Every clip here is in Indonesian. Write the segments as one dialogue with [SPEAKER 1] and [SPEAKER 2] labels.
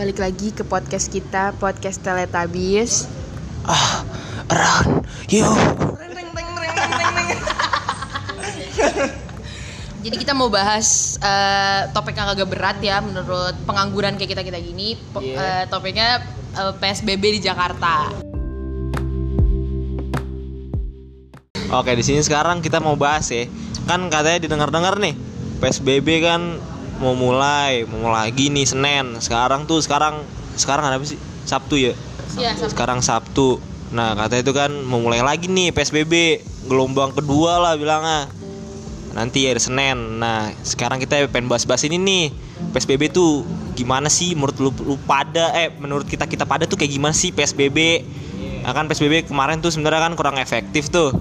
[SPEAKER 1] balik lagi ke podcast kita, podcast Teletubbies.
[SPEAKER 2] Ah, run, you.
[SPEAKER 1] Jadi kita mau bahas eh, topik yang agak berat ya menurut pengangguran kayak kita kita gini. Po-
[SPEAKER 2] Iya.
[SPEAKER 1] eh, topiknya eh, PSBB di Jakarta.
[SPEAKER 2] Oke, di sini sekarang kita mau bahas ya. Kan katanya didengar-dengar nih, PSBB kan mau mulai, mau lagi nih Senin. Sekarang tuh sekarang sekarang ada apa sih? Sabtu ya.
[SPEAKER 1] Iya, Sabtu.
[SPEAKER 2] Sekarang Sabtu. Nah, katanya itu kan mau mulai lagi nih PSBB gelombang kedua lah bilangnya. Nanti ya Senin. Nah, sekarang kita pengen bahas-bahas ini nih. PSBB tuh gimana sih menurut lu, lu pada eh menurut kita kita pada tuh kayak gimana sih PSBB? Nah, kan PSBB kemarin tuh sebenarnya kan kurang efektif tuh.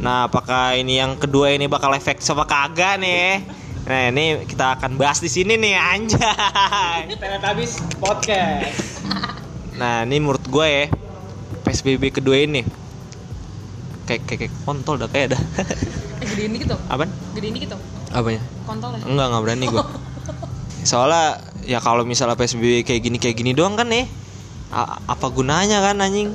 [SPEAKER 2] Nah, apakah ini yang kedua ini bakal efektif apa kagak nih? Nah, ini kita akan bahas di sini nih anjay.
[SPEAKER 3] Teletubbies Podcast.
[SPEAKER 2] Nah, ini menurut gue ya PSBB kedua ini kayak kayak, kayak kontol dah kayak dah.
[SPEAKER 1] Eh, gedein dikit tuh.
[SPEAKER 2] Apaan?
[SPEAKER 1] Gedein dikit tuh.
[SPEAKER 2] Apanya?
[SPEAKER 1] Kontol ya.
[SPEAKER 2] Enggak, enggak berani gue. Soalnya ya kalau misalnya PSBB kayak gini kayak gini doang kan nih. a- apa gunanya kan anjing?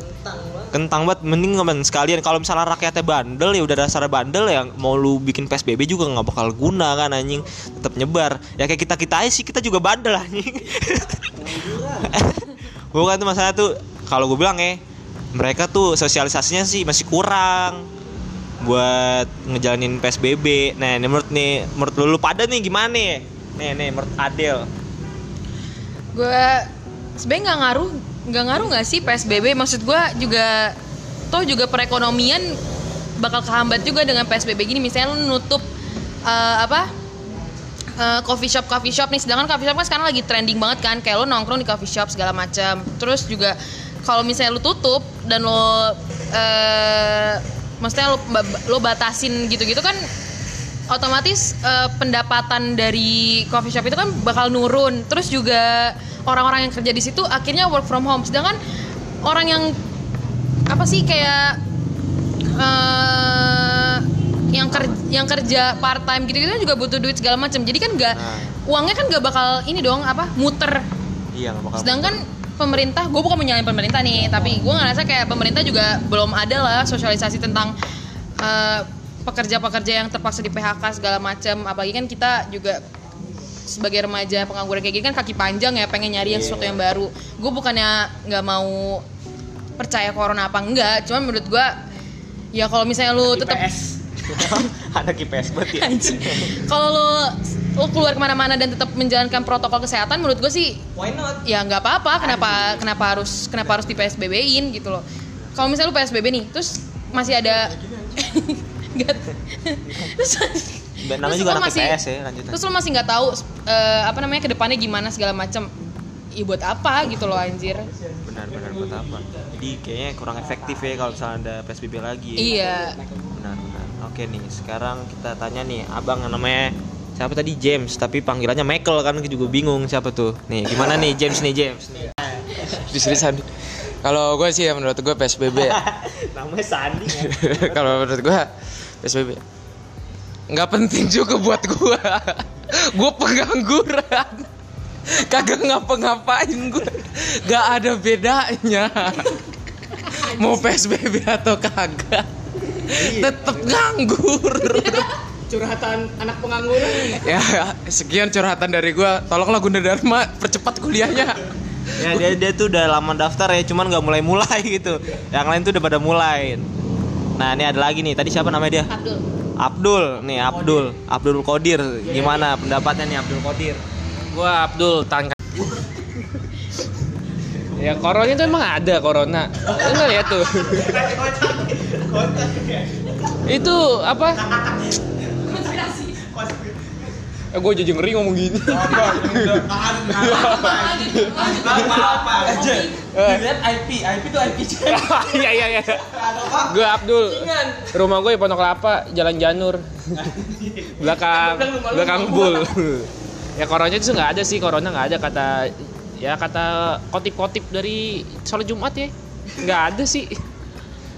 [SPEAKER 2] Kentang banget mending ngapain sekalian kalau misalnya rakyatnya bandel ya udah dasar bandel ya mau lu bikin PSBB juga nggak bakal guna kan anjing tetap nyebar ya kayak kita kita aja sih kita juga bandel anjing bukan tuh masalah tuh kalau gue bilang ya mereka tuh sosialisasinya sih masih kurang buat ngejalanin PSBB. Nah, ini menurut nih menurut lu, lu pada nih gimana nih? Nih, nih menurut Adel.
[SPEAKER 1] Gue sebenarnya nggak ngaruh, nggak ngaruh nggak sih PSBB? Maksud gue juga, toh juga perekonomian bakal kehambat juga dengan PSBB gini. Misalnya lu nutup eh, apa? eh, coffee shop coffee shop nih sedangkan coffee shop kan sekarang lagi trending banget kan kayak lo nongkrong di coffee shop segala macam terus juga kalau misalnya lo tutup dan lo eh maksudnya lo, lo batasin gitu-gitu kan otomatis eh, pendapatan dari coffee shop itu kan bakal nurun terus juga orang-orang yang kerja di situ akhirnya work from home sedangkan orang yang apa sih kayak eh yang kerja yang kerja part time gitu gitu juga butuh duit segala macam jadi kan nggak
[SPEAKER 2] Nah.
[SPEAKER 1] uangnya kan nggak bakal ini dong apa muter
[SPEAKER 2] Iya, nggak bakal.
[SPEAKER 1] sedangkan pemerintah gue bukan menyalahin pemerintah nih tapi gue ngerasa kayak pemerintah juga belum ada lah sosialisasi tentang eh, pekerja-pekerja yang terpaksa di PHK segala macam apalagi kan kita juga sebagai remaja pengangguran kayak gini kan kaki panjang ya pengen nyari yang sesuatu yang baru gue bukannya nggak mau percaya corona apa enggak cuman menurut gue ya kalau misalnya lu tetap
[SPEAKER 3] IPS.
[SPEAKER 2] ada KPS berarti. ya?
[SPEAKER 1] Kalau lo lo keluar ke mana-mana dan tetap menjalankan protokol kesehatan, menurut gue sih
[SPEAKER 3] Why not?
[SPEAKER 1] ya nggak apa-apa. Kenapa kenapa harus kenapa harus di PSBB-in gitu loh. Kalau misalnya lu PSBB nih, terus masih ada terus,
[SPEAKER 2] namanya
[SPEAKER 1] terus
[SPEAKER 2] juga
[SPEAKER 1] lo
[SPEAKER 2] anak
[SPEAKER 1] masih-
[SPEAKER 2] IPS ya, lanjutan.
[SPEAKER 1] Terus lo masih nggak tahu eh, apa namanya ke depannya gimana segala macam. Ya buat apa gitu loh anjir.
[SPEAKER 2] Benar-benar buat apa? Jadi kayaknya kurang efektif ya kalau misalnya ada PSBB lagi.
[SPEAKER 1] Iya.
[SPEAKER 2] Benar-benar. Oke nih, sekarang kita tanya nih, abang yang namanya siapa tadi James, tapi panggilannya Michael kan juga bingung siapa tuh. Nih, gimana nih James nih James nih.
[SPEAKER 4] Diseriusan. Kalau gue sih ya menurut gue PSBB ya.
[SPEAKER 2] namanya Sandi kan.
[SPEAKER 4] Kalau menurut gue PSBB nggak penting juga buat gue. gue pengangguran. Kagak ngapa-ngapain gue. Gak ada bedanya. Mau PSBB atau kagak. Tetep nganggur.
[SPEAKER 3] Curhatan anak pengangguran.
[SPEAKER 4] ya sekian curhatan dari gue. Tolonglah Gunda Dharma percepat kuliahnya.
[SPEAKER 2] ya dia dia tuh udah lama daftar ya, cuman nggak mulai-mulai gitu. Yang lain tuh udah pada mulai. Nah, ini ada lagi nih. Tadi siapa namanya dia?
[SPEAKER 1] Abdul.
[SPEAKER 2] Abdul, nih Abdul, Abdul Qadir. Gimana pendapatnya nih Abdul Qadir?
[SPEAKER 4] Gua Abdul Tangka. ya corona itu emang ada corona. Lu nggak lihat tuh. itu apa? Eh, gue jadi ngeri ngomong gini.
[SPEAKER 3] Lihat IP, IP tuh IP
[SPEAKER 4] Iya iya iya. Gue Abdul. Rumah gue di Pondok Kelapa, Jalan Janur. belakang belakang Bul. ya corona itu nggak ada sih, corona nggak ada kata ya kata kotip-kotip dari sholat Jumat ya. Nggak ada sih.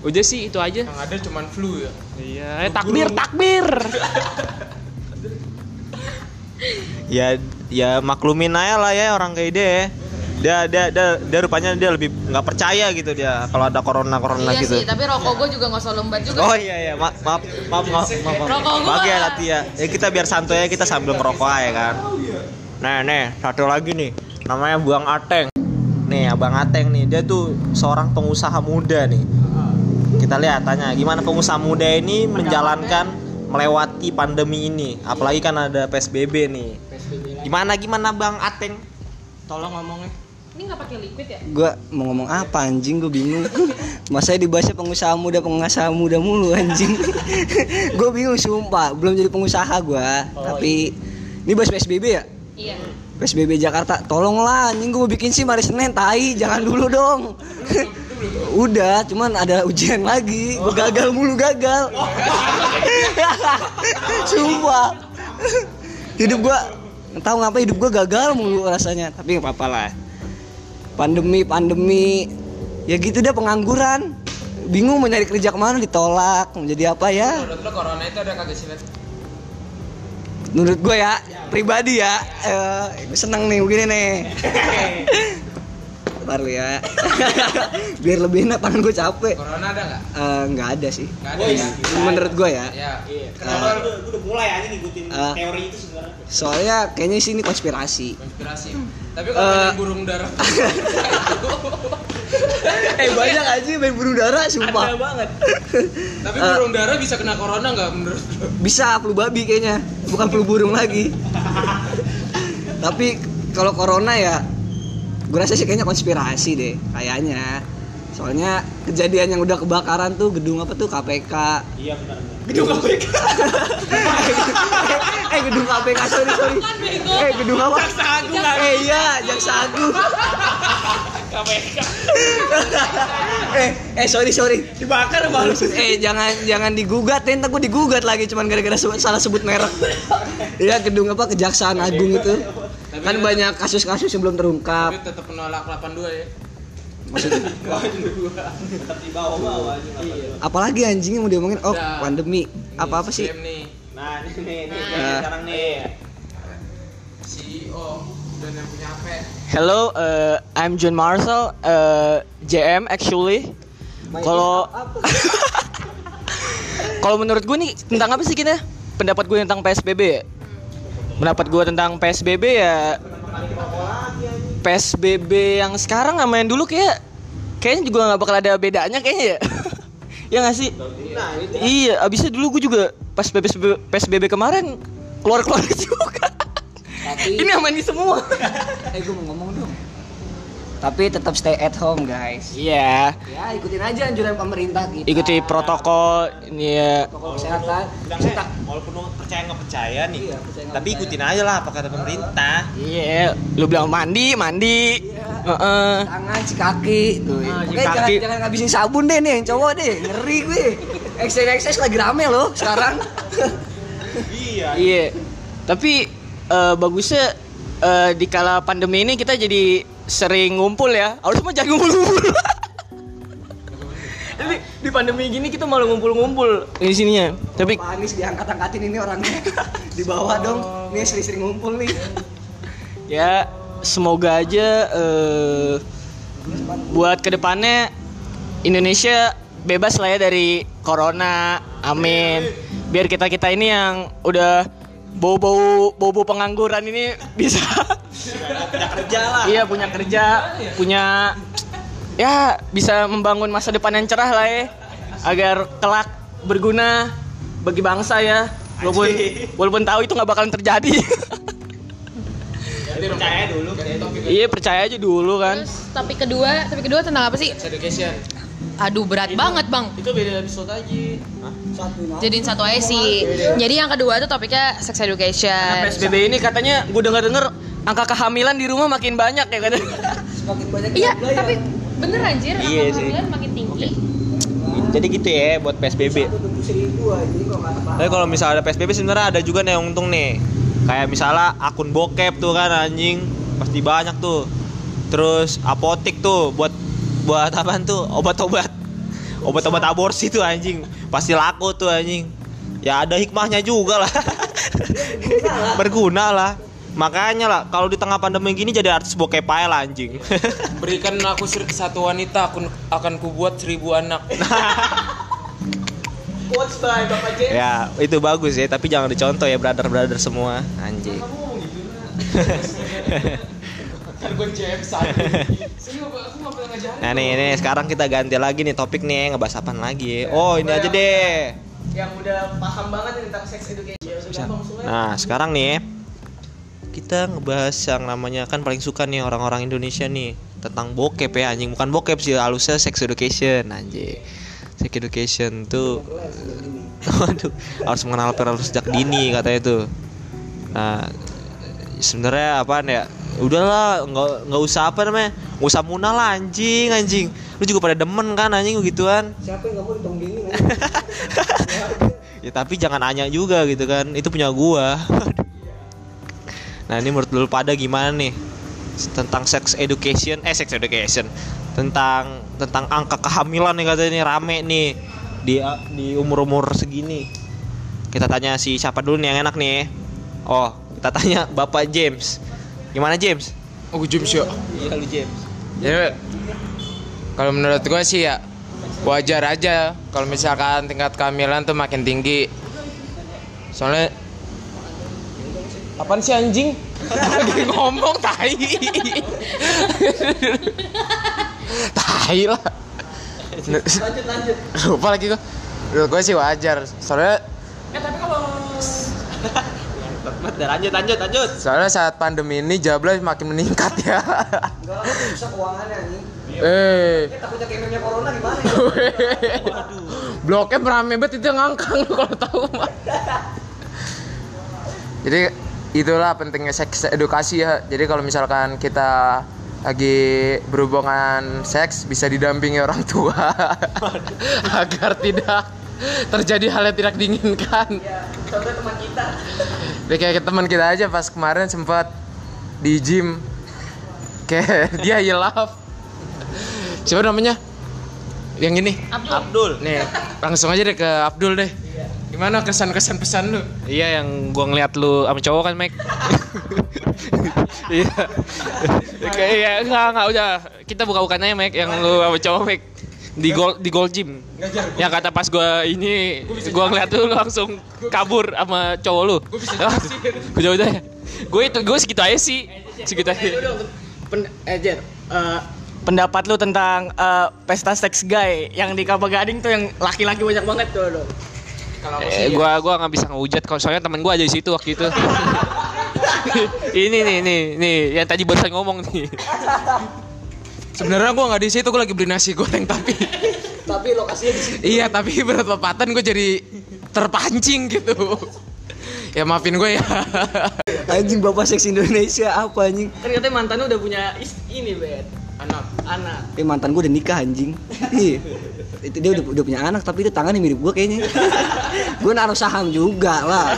[SPEAKER 4] Udah sih itu aja.
[SPEAKER 3] Yang ada cuman flu ya.
[SPEAKER 4] Iya, eh, takbir takbir.
[SPEAKER 2] ya ya maklumin aja lah ya orang kayak dia ya. Dia dia dia, dia rupanya dia lebih nggak percaya gitu dia kalau ada corona corona
[SPEAKER 1] iya
[SPEAKER 2] gitu.
[SPEAKER 1] sih tapi rokok gue juga nggak usah lembat juga.
[SPEAKER 2] Oh iya iya. Ma- maaf maaf maaf maaf, maaf.
[SPEAKER 1] Rokok gua.
[SPEAKER 2] Bagi ya nanti ya ya kita biar santai ya kita sambil ngerokok aja kan. Nah nih satu lagi nih. Namanya Buang Ateng. Nih abang Ateng nih dia tuh seorang pengusaha muda nih. Kita lihat tanya gimana pengusaha muda ini menjalankan melewati pandemi ini? Apalagi kan ada PSBB nih. Gimana gimana Bang Ateng? Tolong ngomongnya
[SPEAKER 1] ini nggak pakai liquid ya?
[SPEAKER 5] Gua mau ngomong apa anjing? Gue bingung. Masa dibahasnya pengusaha muda pengusaha muda mulu anjing. Gue bingung sumpah. Belum jadi pengusaha gua. Tapi ini bahas PSBB ya?
[SPEAKER 1] Iya.
[SPEAKER 5] PSBB Jakarta tolonglah anjing. Gue mau bikin sih hari Senin tai. Jangan dulu dong. Udah cuman ada ujian lagi. Gue gagal mulu gagal. Sumpah. Hidup gua tahu ngapa hidup gua gagal mulu rasanya. Tapi nggak apa-apa lah pandemi pandemi. Ya gitu deh pengangguran. Bingung mau nyari kerja ke mana ditolak. Mau jadi apa ya?
[SPEAKER 3] Menurut lo corona itu ada kagak
[SPEAKER 5] menurut gue ya pribadi ya eh, gue seneng nih begini nih Ntar lu ya biar lebih enak tangan gue capek
[SPEAKER 3] Corona ada nggak?
[SPEAKER 5] Eh, nggak ada sih
[SPEAKER 3] Nggak ada ya.
[SPEAKER 5] menurut gue ya
[SPEAKER 3] Ya.
[SPEAKER 5] Eh,
[SPEAKER 2] udah mulai aja ngikutin
[SPEAKER 5] Eh.
[SPEAKER 2] teori itu sebenarnya
[SPEAKER 5] soalnya kayaknya sih ini konspirasi
[SPEAKER 3] Konspirasi. Tapi kalau main burung darah
[SPEAKER 5] eh banyak aja main burung dara sumpah
[SPEAKER 3] ada banget. Tapi burung darah bisa kena corona nggak menurut lo?
[SPEAKER 5] bisa flu babi kayaknya bukan flu burung lagi tapi kalau corona ya gue rasa sih kayaknya konspirasi deh kayaknya. Soalnya kejadian yang udah kebakaran tuh gedung apa tuh? KPK
[SPEAKER 2] iya benar
[SPEAKER 5] gedung KPK eh gedung KPK sorry sorry. Eh gedung apa? Jaksa Agung eh iya Jaksa Agung. Eh eh sorry sorry.
[SPEAKER 3] Dibakar malu.
[SPEAKER 5] eh jangan jangan digugat ya, ntar gue digugat lagi cuman gara-gara salah sebut merek. Iya gedung apa? Kejaksaan agung itu kan banyak kasus-kasus yang belum terungkap
[SPEAKER 3] Tapi tetap menolak 82 ya.
[SPEAKER 5] apalagi anjingnya mau diomongin oh
[SPEAKER 3] Udah.
[SPEAKER 5] pandemi apa apa sih
[SPEAKER 3] nih.
[SPEAKER 2] nah ini nih, nih
[SPEAKER 5] Nah.
[SPEAKER 2] sekarang nih
[SPEAKER 3] CEO dan yang punya HP.
[SPEAKER 6] Hello, uh, I'm John Marcel, uh, JM actually. Kalau kalau menurut gue nih tentang apa sih kita? Pendapat gue tentang PSBB ya. Pendapat gue tentang PSBB ya PSBB yang sekarang sama yang dulu kayak kayaknya juga nggak bakal ada bedanya kayaknya ya. ya nggak sih? Iya, abisnya dulu gue juga pas PSBB, PSBB kemarin keluar-keluar juga.
[SPEAKER 5] tapi
[SPEAKER 6] Ini aman di semua.
[SPEAKER 5] eh gue mau ngomong dong tapi tetap stay at home guys.
[SPEAKER 6] Iya.
[SPEAKER 5] ya ikutin aja anjuran pemerintah kita.
[SPEAKER 6] Ikuti protokol ini ya.
[SPEAKER 5] Protokol kesehatan.
[SPEAKER 2] Bilangnya eh, walaupun lo percaya nggak percaya nih
[SPEAKER 5] Iya, percaya
[SPEAKER 2] tapi
[SPEAKER 5] percaya.
[SPEAKER 2] ikutin aja lah apa kata pemerintah.
[SPEAKER 6] Iya lu bilang mandi mandi. Heeh.
[SPEAKER 5] tangan si kaki tuh.
[SPEAKER 6] Ah, si
[SPEAKER 5] Oke, jangan
[SPEAKER 6] kaki.
[SPEAKER 5] jangan ngabisin sabun deh nih yang cowok deh. Ngeri gue. Exercise lagi rame loh sekarang.
[SPEAKER 2] Iya.
[SPEAKER 6] Iya. Tapi eh, bagusnya eh, di kala pandemi ini kita jadi sering ngumpul ya. Harus mah jangan ngumpul-ngumpul. Jadi di pandemi gini kita malah ngumpul-ngumpul. Di sininya. Tapi
[SPEAKER 5] Pak Anies diangkat-angkatin ini orangnya. Di bawah dong. Nih sering-sering ngumpul nih.
[SPEAKER 6] Ya semoga aja eh, buat ke depannya Indonesia bebas lah ya dari corona. Amin. Biar kita kita ini yang udah bau bau bau bau pengangguran ini bisa
[SPEAKER 2] punya kerja lah.
[SPEAKER 6] Iya punya kerja punya ya bisa membangun masa depan yang cerah lah ya. Agar kelak berguna bagi bangsa ya. Walaupun walaupun tahu itu nggak bakalan terjadi.
[SPEAKER 2] Jadi percaya dulu.
[SPEAKER 6] Iya percaya aja dulu kan.
[SPEAKER 1] Terus topik kedua topik kedua tentang apa sih?
[SPEAKER 3] Sex education.
[SPEAKER 1] aduh berat banget bang.
[SPEAKER 6] itu beda episode aja
[SPEAKER 1] jadiin satu aja sih. Jadi yang kedua tuh topiknya sex education.
[SPEAKER 6] PSBB ini katanya gue denger denger angka kehamilan di rumah makin banyak ya kan
[SPEAKER 5] semakin banyak
[SPEAKER 1] iya
[SPEAKER 5] yang
[SPEAKER 1] tapi bener anjir.
[SPEAKER 2] Iya
[SPEAKER 1] angka
[SPEAKER 2] sih.
[SPEAKER 1] kehamilan makin tinggi.
[SPEAKER 2] Jadi gitu ya buat PSBB tapi kalau misalnya ada PSBB sebenarnya ada juga nih yang untung nih. Kayak misalnya akun bokep tuh kan anjing. Pasti banyak tuh. Terus apotik tuh buat buat apaan tuh? Obat-obat. Obat-obat aborsi tuh anjing. Pasti laku tuh anjing. Ya ada hikmahnya juga lah. Berguna lah Makanya lah kalau di tengah pandemi gini jadi artis bokep aja lah anjing.
[SPEAKER 3] Berikan aku satu wanita, aku akan kubuat seribu anak.
[SPEAKER 6] Quotes by Bapak James.
[SPEAKER 2] ya, itu bagus ya, tapi jangan dicontoh ya brother-brother semua, anjing.
[SPEAKER 3] Ngajarin.
[SPEAKER 2] Nah nih, nih sekarang kita ganti lagi nih topik nih ngebahas apa lagi? Oh ini aja deh.
[SPEAKER 6] Yang udah paham banget tentang sex education.
[SPEAKER 2] Nah sekarang nih kita ngebahas yang namanya kan paling suka nih orang-orang Indonesia nih tentang bokep ya anjing. Bukan bokep sih halusnya sex education anjing. Sex education tuh waduh harus mengenal peran sejak dini katanya tuh. Nah sebenarnya apaan ya? Udahlah nggak nggak usah apa namanya nggak usah munah lah anjing anjing. Lu juga pada demen kan anjing gituan
[SPEAKER 5] Siapa yang nggak mau ditonggengin?
[SPEAKER 2] ya tapi jangan anya juga gitu kan itu punya gua nah ini menurut lu pada gimana nih tentang sex education? Eh sex education. Tentang tentang angka kehamilan nih katanya nih rame nih di di umur umur segini. Kita tanya si siapa dulu nih yang enak nih? Oh kita tanya bapak James. Gimana James?
[SPEAKER 3] Oh James ya.
[SPEAKER 2] iya lu James.
[SPEAKER 3] Ya, kalau menurut gue sih ya wajar aja kalau misalkan tingkat kehamilan tuh makin tinggi. Soalnya Apaan sih anjing? Lagi ngomong tai. tai lah.
[SPEAKER 6] Lanjut lanjut.
[SPEAKER 3] Lupa lagi gue. Menurut gue sih wajar. Soalnya
[SPEAKER 2] lanjut lanjut lanjut
[SPEAKER 3] soalnya saat pandemi ini jabla makin meningkat ya.
[SPEAKER 5] Enggak, bisa keuangannya nih.
[SPEAKER 3] eh,
[SPEAKER 5] Takutnya kayak corona gimana
[SPEAKER 3] Bloknya rame banget itu yang ngangkang lu kalau tahu mah. Jadi itulah pentingnya seks edukasi ya. Jadi kalau misalkan kita lagi berhubungan seks bisa didampingi orang tua agar tidak terjadi hal yang tidak diinginkan.
[SPEAKER 6] Ya, contoh teman kita.
[SPEAKER 3] Dia kayak teman kita aja pas kemarin sempat di gym kayak dia hilaf. Siapa namanya? Yang ini.
[SPEAKER 2] Abdul
[SPEAKER 3] Nih, langsung aja deh ke Abdul deh. Gimana kesan-kesan pesan lu?
[SPEAKER 4] Iya yang gua ngeliat lu sama cowok kan Mike Iya. Kayak iya enggak enggak udah. Kita buka-bukan aja Mike yang lu sama cowok Mike di gol di gol gym. Yang kata pas gua ini gua ngeliat lu langsung kabur sama cowok lu. Udah udah gue itu gue segitu aja sih. Segitu aja.
[SPEAKER 6] Pen eh, Jer, eh, pendapat lu tentang eh, pesta seks guy yang di Kelapa Gading tuh yang laki-laki banyak banget tuh dong.
[SPEAKER 4] Eh, gua gua nggak bisa ngehujat kalau soalnya temen gua aja di situ waktu itu. ini nih nih nih yang tadi barusan ngomong nih.
[SPEAKER 3] Sebenarnya gua nggak di situ, gua lagi beli nasi goreng tapi
[SPEAKER 6] Tapi lokasinya di situ.
[SPEAKER 3] iya, tapi bertepatan gua jadi terpancing gitu. Ya maafin gue ya.
[SPEAKER 5] Anjing bapak seks Indonesia apa anjing?
[SPEAKER 6] Kan katanya mantan lu udah punya is ini, Bet.
[SPEAKER 3] Anak.
[SPEAKER 6] Anak.
[SPEAKER 5] Eh mantan gue udah nikah anjing. Iya. Itu dia udah, udah punya anak tapi itu tangannya mirip gue kayaknya. gue naruh saham juga lah.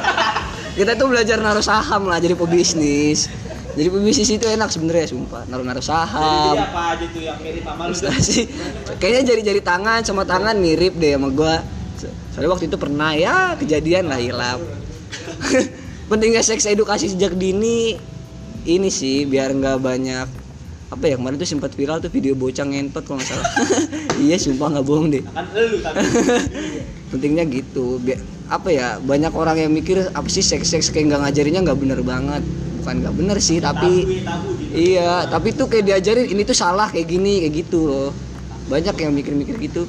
[SPEAKER 5] Kita tuh belajar naruh saham lah jadi pebisnis. Jadi pebisnis itu enak sebenarnya sumpah. Naruh-naruh saham.
[SPEAKER 2] apa aja tuh yang mirip sama
[SPEAKER 5] Prestasi. Kayaknya jari-jari tangan sama tangan mirip deh sama gua. So- Soalnya waktu itu pernah ya kejadian lah hilap. Pentingnya seks edukasi sejak dini ini sih biar nggak banyak apa ya kemarin tuh sempat viral tuh video bocah ngentot kalau nggak salah. iya sumpah nggak bohong deh.
[SPEAKER 2] tapi
[SPEAKER 5] Pentingnya gitu. Biar, apa ya banyak orang yang mikir apa sih seks seks kayak nggak ngajarinnya nggak bener banget. Bukan nggak bener sih tapi Iya, tapi tuh kayak diajarin ini tuh salah kayak gini, kayak gitu loh. Banyak yang mikir-mikir gitu.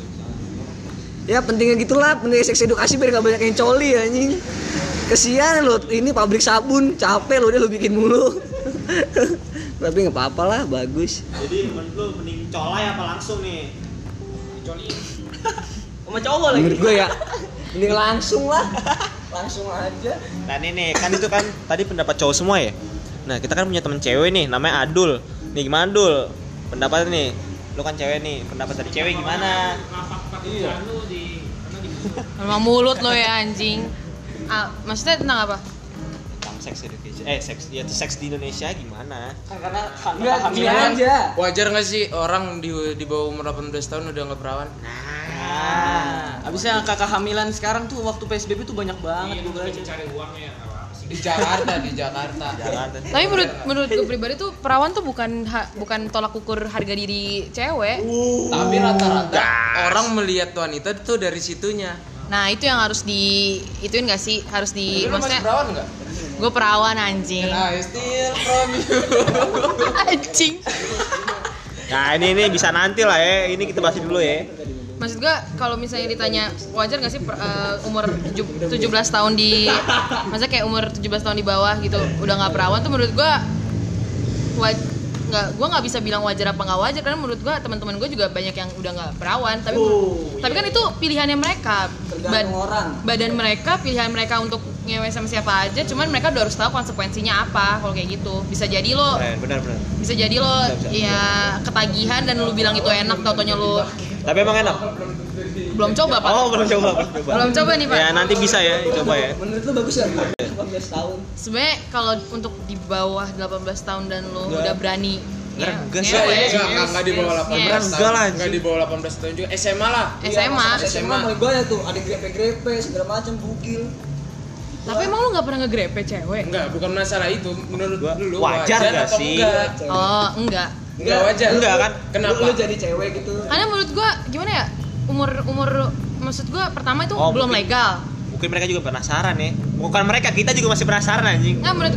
[SPEAKER 5] Ya pentingnya gitulah, pentingnya seks edukasi biar gak banyak yang coli anjing. Kesian lo, ini pabrik sabun, capek lo udah lo bikin mulu. Tapi nggak apa-apa lah, bagus.
[SPEAKER 2] jadi menurut lu mending colai apa langsung nih
[SPEAKER 6] Sama cowok lagi.
[SPEAKER 5] Menurut gue ya, mending langsung lah. Langsung aja.
[SPEAKER 2] nah ini nih kan itu kan tadi pendapat cowok semua ya nah kita kan punya temen cewek nih namanya Adul nih gimana Dul pendapatnya nih lu kan cewek nih pendapat dari cewek gimana
[SPEAKER 1] Memang mulut lo ya anjing. Ah, maksudnya tentang apa?
[SPEAKER 2] Sex education eh seks ya tuh seks di Indonesia gimana
[SPEAKER 6] Karena
[SPEAKER 5] Enggak, gini aja.
[SPEAKER 3] Wajar nggak sih orang di di bawah umur 18 tahun udah nggak perawan?
[SPEAKER 6] Nah, abisnya angka kehamilan sekarang tuh waktu PSBB tuh banyak banget gue baca.
[SPEAKER 3] Di Jakarta, di Jakarta.
[SPEAKER 2] Jakarta.
[SPEAKER 1] Tapi menurut menurut gue pribadi tuh perawan tuh bukan ha- bukan tolak ukur harga diri cewek.
[SPEAKER 3] Tapi rata-rata orang melihat wanita tuh dari situnya.
[SPEAKER 1] Nah itu yang harus di ituin gak sih? Harus di
[SPEAKER 3] Tapi lu masih
[SPEAKER 1] maksudnya
[SPEAKER 3] perawan nggak?
[SPEAKER 1] Gue perawan anjing.
[SPEAKER 3] Can I steal from you?
[SPEAKER 1] anjing.
[SPEAKER 2] Nah ini ini bisa nanti lah ya. Ini kita bahasin dulu ya.
[SPEAKER 1] Maksud gue kalau misalnya ditanya wajar gak sih per- eh, umur tujuh- 17 tahun di masa kayak umur 17 tahun di bawah gitu udah nggak perawan tuh menurut gue waj nggak gue nggak bisa bilang wajar apa nggak wajar karena menurut gue teman-teman gue juga banyak yang udah nggak perawan tapi tapi kan itu pilihannya mereka
[SPEAKER 5] Tergantung orang.
[SPEAKER 1] badan mereka pilihan mereka untuk ngewe sama siapa aja cuman mereka udah harus tahu konsekuensinya apa kalau kayak gitu bisa jadi lo
[SPEAKER 2] Eh, benar benar.
[SPEAKER 1] bisa jadi lo ya ketagihan dan lu bilang itu enak tau taunya lu
[SPEAKER 2] Tapi emang enak.
[SPEAKER 1] belum coba pak
[SPEAKER 2] Oh belum coba belum coba.
[SPEAKER 1] belum coba nih pak
[SPEAKER 2] Ya nanti bisa ya coba ya.
[SPEAKER 5] Menurut lu bagus gak? 18 tahun.
[SPEAKER 1] sebenarnya kalau untuk di bawah 18 tahun dan lo udah berani
[SPEAKER 2] Nggak,
[SPEAKER 1] nge-
[SPEAKER 2] nggak sih.
[SPEAKER 3] Enggak, enggak, enggak di bawah 18
[SPEAKER 1] Yes.
[SPEAKER 3] tahun.
[SPEAKER 2] Enggak lah,
[SPEAKER 3] Enggak di bawah 18 tahun juga. SMA lah.
[SPEAKER 1] SMA
[SPEAKER 5] SMA mulai banyak tuh, ada grepe-grepe segala macam bukil.
[SPEAKER 1] Tapi emang lu nggak pernah ngegrepe cewek
[SPEAKER 3] Enggak, bukan masalah itu. Menurut
[SPEAKER 2] Gua-
[SPEAKER 3] lu
[SPEAKER 2] wajar nggak
[SPEAKER 3] atau
[SPEAKER 2] sih?
[SPEAKER 3] Enggak,
[SPEAKER 1] oh enggak
[SPEAKER 3] enggak wajar.
[SPEAKER 2] Enggak kan?
[SPEAKER 3] Kenapa?
[SPEAKER 5] Lu, lu jadi cewek gitu.
[SPEAKER 1] karena menurut gua gimana ya umur umur maksud gua pertama itu
[SPEAKER 2] Oh,
[SPEAKER 1] belum
[SPEAKER 2] mungkin.
[SPEAKER 1] legal
[SPEAKER 2] Mungkin mereka juga penasaran ya. Bukan mereka, kita juga masih penasaran anjing.
[SPEAKER 1] nggak menurut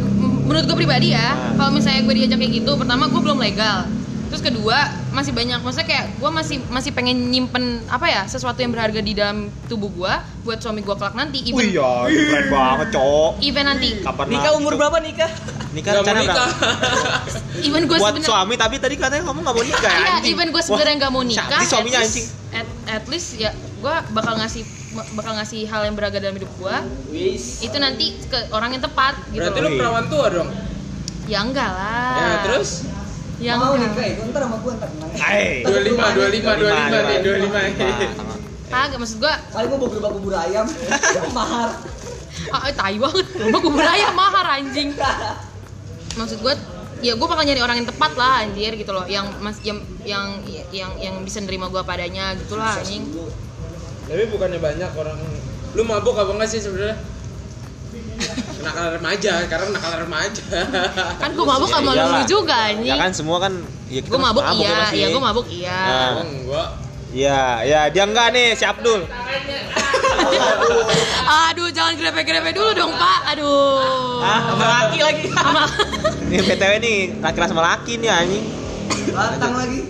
[SPEAKER 1] menurut gue pribadi ya
[SPEAKER 2] Nah.
[SPEAKER 1] kalau misalnya gue diajak kayak gitu pertama gue belum legal terus kedua masih banyak maksudnya kayak gue masih masih pengen nyimpen apa ya sesuatu yang berharga di dalam tubuh gue buat suami gue kelak nanti even
[SPEAKER 2] Wih ya, keren banget, Cok.
[SPEAKER 1] even nanti
[SPEAKER 2] Kapan
[SPEAKER 5] Nikah umur berapa nikah?
[SPEAKER 2] Nikah
[SPEAKER 3] mau
[SPEAKER 2] rencana
[SPEAKER 3] nikah.
[SPEAKER 2] berapa?
[SPEAKER 1] even gue
[SPEAKER 2] Buat
[SPEAKER 1] sebenarnya
[SPEAKER 2] suami tapi tadi katanya kamu nggak mau nikah ya
[SPEAKER 1] Iya,
[SPEAKER 2] anjing.
[SPEAKER 1] even gue sebenarnya nggak mau nikah.
[SPEAKER 2] suaminya
[SPEAKER 1] at least-
[SPEAKER 2] anjing.
[SPEAKER 1] At, at least ya gue bakal ngasih bakal ngasih hal yang berharga dalam hidup gue. Itu nanti ke orang yang tepat gitu.
[SPEAKER 3] Berarti lu perawan tua dong.
[SPEAKER 1] Ya enggak lah.
[SPEAKER 3] Ya, terus
[SPEAKER 1] Ya
[SPEAKER 5] mau
[SPEAKER 1] enggak.
[SPEAKER 5] nikah itu ntar sama gua ntar tenang.
[SPEAKER 2] Hai.
[SPEAKER 3] 25, 25, 25 nih, 25.
[SPEAKER 1] Kagak maksud gue.
[SPEAKER 5] Kali gua mau berubah bubur ayam, mahar.
[SPEAKER 1] Ah, eh, tai banget. Gue kubur ayam mahar anjing. Maksud gue ya gue bakal nyari orang yang tepat lah anjir gitu loh yang mas yang yang yang yang bisa nerima gue padanya gitu lah anjing
[SPEAKER 3] Tapi bukannya banyak orang lu mabuk apa enggak sih sebenarnya? Nakal remaja, karena nakal remaja.
[SPEAKER 1] kan gue mabuk sama lu
[SPEAKER 2] Iyalah.
[SPEAKER 1] juga anjing
[SPEAKER 2] Ya kan semua kan ya kita
[SPEAKER 1] gue mabuk
[SPEAKER 2] masih
[SPEAKER 1] iya
[SPEAKER 2] masih.
[SPEAKER 1] iya gue mabuk iya
[SPEAKER 2] Nah.
[SPEAKER 3] Oh, enggak.
[SPEAKER 2] Iya, ya dia enggak nih si Abdul.
[SPEAKER 1] Aduh, jangan grepe-grepe dulu dong, Pak. Aduh.
[SPEAKER 2] Ah, sama laki lagi.
[SPEAKER 1] Sama.
[SPEAKER 2] Nih BTW nih laki-laki sama laki nih anjing.
[SPEAKER 5] Batang lagi.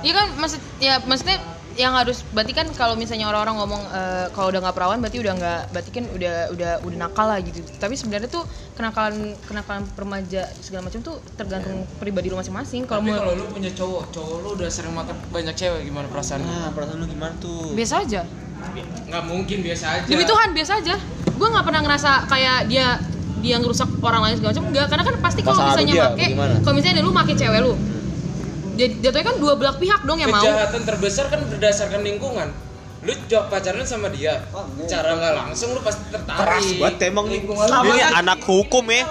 [SPEAKER 1] Iya kan maksud ya maksudnya yang harus berarti kan kalau misalnya orang-orang ngomong eh, kalau udah nggak perawan berarti udah nggak berarti kan udah udah udah nakal lah gitu. Tapi sebenarnya tuh kenakalan kenakalan remaja segala macam tuh tergantung pribadi lu masing-masing. Kalau
[SPEAKER 3] kalau lu punya cowok, cowok lu udah sering makan banyak cewek gimana perasaan?
[SPEAKER 2] Nah, perasaan lu gimana tuh?
[SPEAKER 1] biasa aja.
[SPEAKER 3] Nggak mungkin biasa aja.
[SPEAKER 1] Demi Tuhan biasa aja. Gue nggak pernah ngerasa kayak dia dia ngerusak orang lain segala macam enggak karena kan pasti kalau misalnya
[SPEAKER 2] dia,
[SPEAKER 1] make
[SPEAKER 2] bagaimana?
[SPEAKER 1] kalau misalnya lu make cewek lu jadi jatuhnya kan dua belah pihak dong yang mau
[SPEAKER 3] Kejahatan terbesar kan berdasarkan lingkungan. Lu jawab pacaran sama dia, cara nggak langsung lu pasti tertarik.
[SPEAKER 2] Keras banget emang.
[SPEAKER 5] Lingkungan
[SPEAKER 2] Ini anak hukum ya.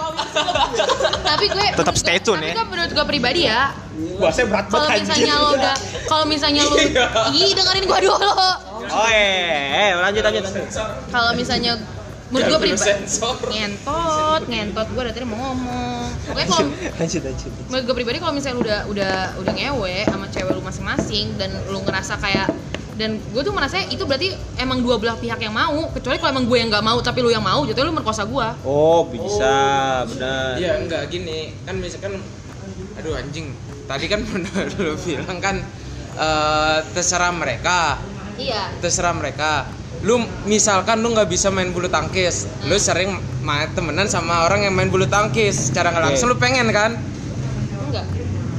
[SPEAKER 1] tapi gue
[SPEAKER 2] Tetap stay tune
[SPEAKER 1] tapi
[SPEAKER 2] ya.
[SPEAKER 1] kan menurut gue pribadi ya
[SPEAKER 2] Bahasanya berat
[SPEAKER 1] kalau misalnya lo udah kalau misalnya lu ih dengerin gue dulu
[SPEAKER 2] Oh, eh, eh, lanjut lanjut.
[SPEAKER 1] kalau misalnya menurut gue pribadi ngentot ngentot. Gue dari tadi mau ngomong. Pokoknya kalau
[SPEAKER 2] Lanjut lanjut.
[SPEAKER 1] menurut gue pribadi kalau misalnya lu udah udah udah ngewe sama cewek lu masing-masing dan lu ngerasa kayak dan gue tuh merasa itu berarti emang dua belah pihak yang mau. Kecuali kalau emang gue yang nggak mau tapi lu yang mau jatuhnya lu merkosa gue
[SPEAKER 2] Oh, bisa, benar.
[SPEAKER 3] Iya enggak gini. Kan misalkan aduh anjing. Tadi kan lu bilang kan eh, terserah mereka.
[SPEAKER 1] Iya.
[SPEAKER 3] Terserah mereka lu misalkan lu nggak bisa main bulu tangkis lu sering main temenan sama orang yang main bulu tangkis secara nggak
[SPEAKER 2] Oke.
[SPEAKER 3] langsung lu pengen kan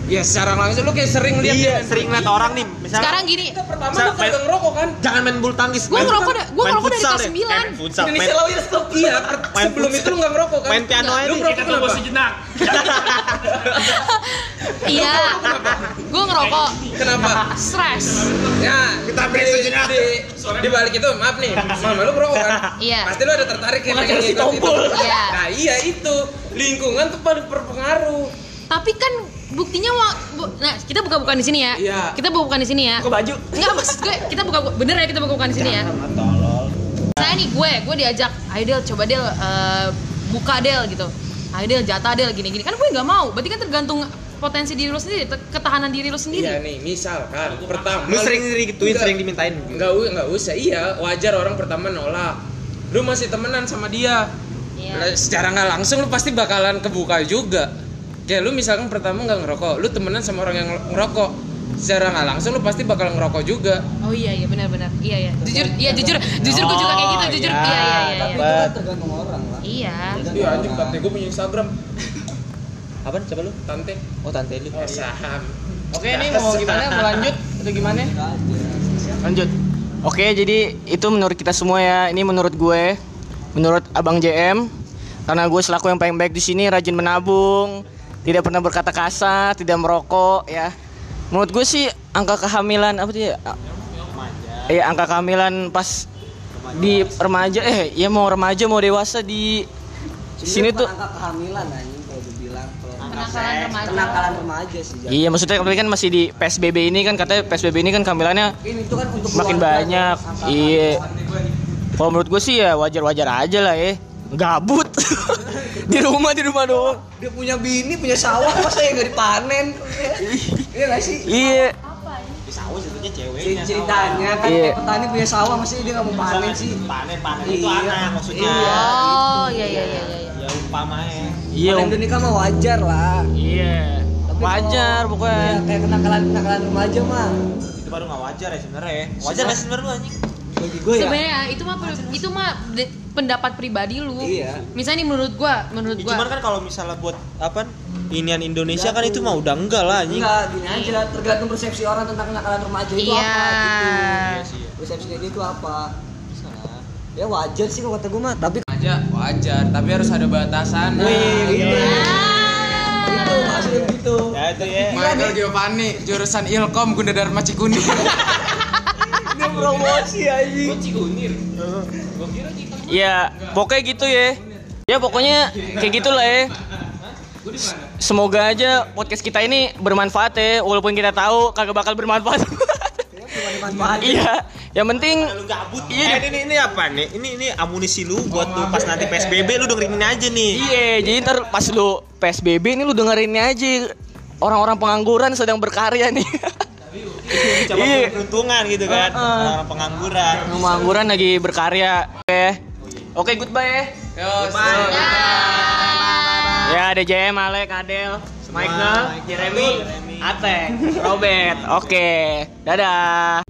[SPEAKER 3] ya secara langsung lu kayak sering lihat dia
[SPEAKER 2] Iya,
[SPEAKER 3] main
[SPEAKER 2] sering lihat orang nih, misalnya
[SPEAKER 1] sekarang gini
[SPEAKER 3] pertama
[SPEAKER 2] Misal
[SPEAKER 3] lu kagak ngerokok kan
[SPEAKER 2] jangan main bulu tangkis.
[SPEAKER 1] Gua ngerokok da- gua ngerokok dari kelas
[SPEAKER 2] deh.
[SPEAKER 1] sembilan.
[SPEAKER 2] Eh, main futsal, main,
[SPEAKER 5] Indonesia Lawyers Club.
[SPEAKER 3] iya
[SPEAKER 2] Main
[SPEAKER 3] sebelum itu lu nggak ngerokok kan
[SPEAKER 2] main piano aja
[SPEAKER 3] lu ngerokok kenapa
[SPEAKER 1] iya gue ngerokok
[SPEAKER 3] kenapa
[SPEAKER 1] stres
[SPEAKER 3] ya kita break sejenak di, di balik itu maaf nih mama lu ngerokok kan
[SPEAKER 1] Iya.
[SPEAKER 3] pasti lu ada tertarik ya pengen
[SPEAKER 5] kasih
[SPEAKER 3] ngikut
[SPEAKER 5] tompol.
[SPEAKER 3] itu.
[SPEAKER 1] Iya.
[SPEAKER 3] nah iya itu lingkungan tuh paling berpengaruh
[SPEAKER 1] tapi kan buktinya wa- bu- nah kita buka bukan di sini ya
[SPEAKER 3] Iya.
[SPEAKER 1] kita buka bukan di sini ya
[SPEAKER 5] Buka baju.
[SPEAKER 1] Enggak maksud gue kita buka bener ya kita buka bukan di sini ya saya nih gue gue diajak ayo Del coba Del eh, buka Del gitu ayo Del jatah Del gini gini kan gue nggak mau berarti kan tergantung potensi diri lo sendiri ketahanan diri lo
[SPEAKER 3] Iya
[SPEAKER 1] sendiri
[SPEAKER 3] nih, misalkan pertama
[SPEAKER 2] Lu sering
[SPEAKER 3] Enggak.
[SPEAKER 2] sering dimintain.
[SPEAKER 3] Enggak, u- enggak usah. Iya, wajar orang pertama nolak. Lu masih temenan sama dia.
[SPEAKER 1] Iya.
[SPEAKER 3] Secara nggak langsung lu pasti bakalan kebuka juga. Kayak lu misalkan pertama nggak ngerokok, lu temenan sama orang yang ngerokok. Secara nggak langsung lu pasti bakal ngerokok juga.
[SPEAKER 1] oh iya iya benar benar iya iya jujur iya jujur jujur gue juga kayak gitu jujur
[SPEAKER 2] Oh,
[SPEAKER 1] iya iya iya
[SPEAKER 5] Tapi
[SPEAKER 1] iya
[SPEAKER 5] itu kan tergantung orang lah.
[SPEAKER 1] iya
[SPEAKER 3] Iya anjing tante gue punya Instagram.
[SPEAKER 2] Apaan coba lu?
[SPEAKER 3] Tante.
[SPEAKER 2] Oh tante lu.
[SPEAKER 3] Oh, saham.
[SPEAKER 6] Oke nih mau gimana? Mau lanjut atau gimana? Lanjut. Oke, jadi itu menurut kita semua ya. Ini menurut gue, menurut Abang JM, karena gue selaku yang paling baik di sini, rajin menabung, tidak pernah berkata kasar, tidak merokok, ya. Menurut gue sih angka kehamilan apa sih? Eh, angka kehamilan pas di remaja, eh, ya mau remaja mau dewasa di sini tuh.
[SPEAKER 5] angka kehamilan anjing kalau dibilang kalau
[SPEAKER 1] kenakalan remaja
[SPEAKER 5] kenakalan remaja sih. Jan.
[SPEAKER 6] Iya, maksudnya tapi kan masih di PSBB ini kan katanya PSBB ini kan kehamilannya
[SPEAKER 5] Ini itu kan untuk
[SPEAKER 6] makin banyak. Iya. Kalau menurut gue sih ya wajar-wajar aja lah ya. Gabut. di rumah di rumah doang.
[SPEAKER 5] Dia punya bini, punya sawah, masa ya nggak dipanen? Iya nggak sih?
[SPEAKER 6] Iya.
[SPEAKER 2] Sawah sebetulnya cewek.
[SPEAKER 5] Cer- Ceritanya kan
[SPEAKER 6] Iya.
[SPEAKER 5] petani punya sawah, masih dia nggak mau panen sih?
[SPEAKER 2] Panen panen
[SPEAKER 5] Iya.
[SPEAKER 2] itu anak maksudnya.
[SPEAKER 5] Iya.
[SPEAKER 1] oh iya iya iya iya
[SPEAKER 2] Ya umpamanya.
[SPEAKER 6] Iya.
[SPEAKER 5] Panen dan nikah mah wajar lah.
[SPEAKER 6] Iya.
[SPEAKER 5] Tapi
[SPEAKER 6] Wajar
[SPEAKER 5] kalau
[SPEAKER 6] pokoknya.
[SPEAKER 5] kayak- Kayak kenakalan kenakalan remaja mah.
[SPEAKER 2] Itu baru nggak wajar ya sebenarnya. Wajar nggak sebenarnya lu anjing?
[SPEAKER 5] Bagi gue ya.
[SPEAKER 1] sebenarnya itu mah itu mah pendapat pribadi lu
[SPEAKER 5] Iya.
[SPEAKER 1] misalnya nih menurut gua menurut
[SPEAKER 2] Ya,
[SPEAKER 1] gua
[SPEAKER 2] cuman kan kalau misalnya buat apa? Inian Indonesia kan itu mah udah enggak lah anjing.
[SPEAKER 5] Enggak, gini aja tergantung persepsi orang tentang kenakalan remaja itu
[SPEAKER 1] Iya.
[SPEAKER 5] apa gitu.
[SPEAKER 2] sih.
[SPEAKER 5] Persepsinya dia itu apa? Ya wajar sih kalau kata gue mah, tapi
[SPEAKER 3] Aja wajar, tapi harus ada batasan.
[SPEAKER 5] Wih, gitu.
[SPEAKER 1] Ah.
[SPEAKER 5] Itu maksudnya gitu.
[SPEAKER 2] Ya itu ya.
[SPEAKER 3] Michael Giovanni, jurusan Ilkom Gunda Dharma Cikuni.
[SPEAKER 5] Promosi anjing.
[SPEAKER 6] Iya, pokoknya gitu ya. Ya pokoknya kayak gitulah ya. Semoga aja podcast kita ini bermanfaat ya, walaupun kita tahu kagak bakal bermanfaat. iya, yang penting
[SPEAKER 2] Lu gabut.
[SPEAKER 6] Iya.
[SPEAKER 2] Eh, ini ini apa nih? Ini ini amunisi lu buat tuh pas nanti PSBB lu dengerin ini aja nih.
[SPEAKER 6] Iya, jadi ntar pas lu PSBB ini lu dengerin aja orang-orang pengangguran sedang berkarya nih.
[SPEAKER 2] Coba
[SPEAKER 6] Iya.
[SPEAKER 2] peruntungan gitu kan.
[SPEAKER 6] Heeh.
[SPEAKER 2] Orang pengangguran.
[SPEAKER 6] pengangguran lagi berkarya. Oke. Oke, goodbye ya.
[SPEAKER 3] Yo,
[SPEAKER 6] Ya, ada JM, Alek, Adel, Michael, Jeremy, Ateng, Robert. Oke. Dadah.